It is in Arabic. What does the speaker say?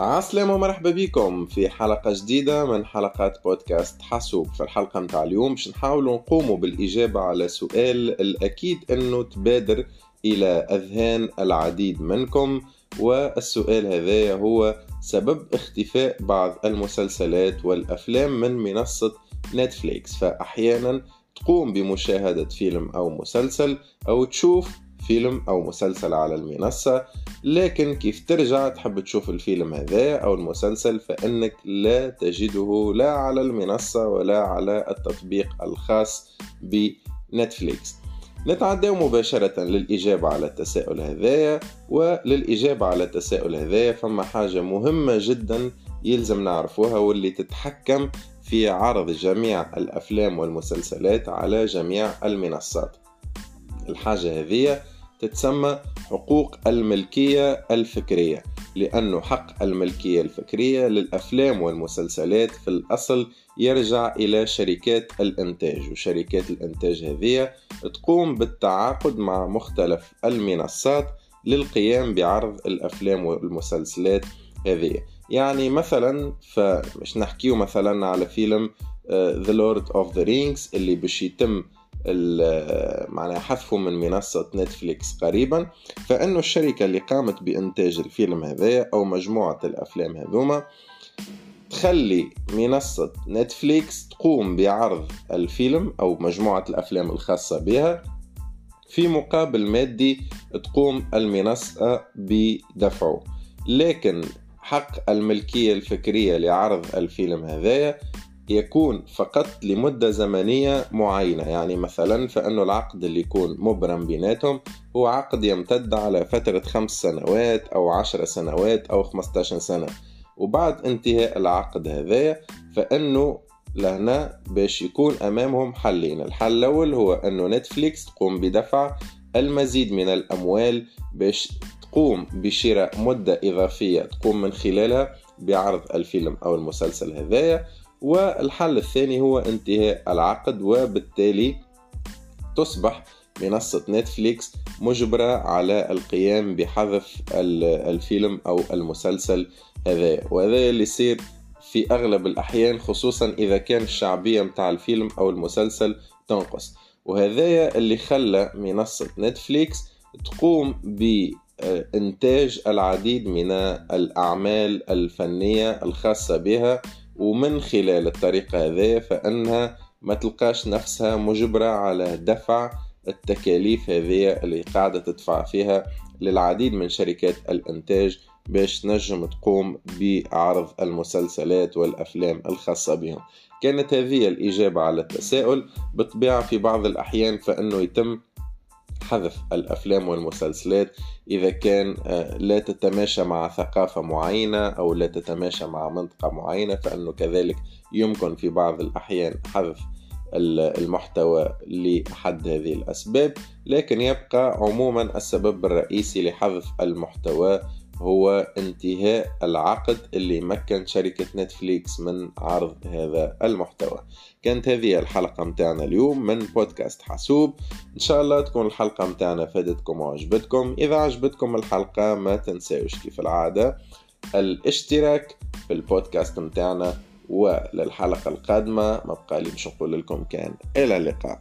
عسلامة ومرحبا بكم في حلقة جديدة من حلقات بودكاست حاسوب. في الحلقة متاع اليوم باش نحاولوا نقوموا بالإجابة على سؤال الأكيد أنه تبادر إلى أذهان العديد منكم والسؤال هذا هو سبب اختفاء بعض المسلسلات والأفلام من منصة نتفليكس. فأحيانا تقوم بمشاهدة فيلم أو مسلسل أو تشوف فيلم أو مسلسل على المنصة لكن كيف ترجع تحب تشوف الفيلم هذا أو المسلسل فإنك لا تجده لا على المنصة ولا على التطبيق الخاص بنتفليكس. نتعدى مباشرة للإجابة على التساؤل هذايا وللإجابة على التساؤل هذايا فما حاجة مهمة جدا يلزم نعرفوها واللي تتحكم في عرض جميع الأفلام والمسلسلات على جميع المنصات. الحاجة هذه تتسمى حقوق الملكية الفكرية لأنه حق الملكية الفكرية للأفلام والمسلسلات في الأصل يرجع إلى شركات الإنتاج وشركات الإنتاج هذه تقوم بالتعاقد مع مختلف المنصات للقيام بعرض الأفلام والمسلسلات هذه. يعني مثلا فمش نحكيو مثلا على فيلم uh, The Lord of the Rings اللي باش يتم معناها حذفه من منصة نتفليكس قريبا فإنه الشركة اللي قامت بإنتاج الفيلم هذا أو مجموعة الأفلام هذوما تخلي منصة نتفليكس تقوم بعرض الفيلم أو مجموعة الأفلام الخاصة بها في مقابل مادي تقوم المنصة بدفعه. لكن حق الملكية الفكرية لعرض الفيلم هذايا يكون فقط لمدة زمنية معينة. يعني مثلا فإنه العقد اللي يكون مبرم بيناتهم هو عقد يمتد على فترة خمس سنوات أو عشر سنوات أو 15 سنة. وبعد انتهاء العقد هذا فإنه لهنا باش يكون أمامهم حلين. الحل الأول هو أنه نتفليكس تقوم بدفع المزيد من الأموال باش تقوم بشراء مدة إضافية تقوم من خلالها بعرض الفيلم أو المسلسل هذايا. والحل الثاني هو انتهاء العقد وبالتالي تصبح منصة نتفليكس مجبرة على القيام بحذف الفيلم أو المسلسل هذا وهذا اللي يصير في أغلب الأحيان خصوصا إذا كان الشعبية متاع الفيلم أو المسلسل تنقص. وهذا اللي خلى منصة نتفليكس تقوم بإنتاج العديد من الأعمال الفنية الخاصة بها ومن خلال الطريقة هذه فإنها ما تلقاش نفسها مجبرة على دفع التكاليف هذه اللي قاعدة تدفع فيها للعديد من شركات الإنتاج باش تنجم تقوم بعرض المسلسلات والأفلام الخاصة بهم. كانت هذه الإجابة على التساؤل. بالطبيعة في بعض الأحيان فإنه يتم حذف الأفلام والمسلسلات إذا كان آه، لا تتماشى مع ثقافة معينة أو لا تتماشى مع منطقة معينة فإنه كذلك يمكن في بعض الأحيان حذف المحتوى لحد هذه الأسباب لكن يبقى عموما السبب الرئيسي لحذف المحتوى هو انتهاء العقد اللي مكن شركة نتفليكس من عرض هذا المحتوى. كانت هذه الحلقة متاعنا اليوم من بودكاست حاسوب. إن شاء الله تكون الحلقة متاعنا فادتكم وعجبتكم. إذا عجبتكم الحلقة ما تنساوش كيف العادة الاشتراك في البودكاست متاعنا. وللحلقة القادمة ما بقى لي باش نقول لكم كان إلى اللقاء.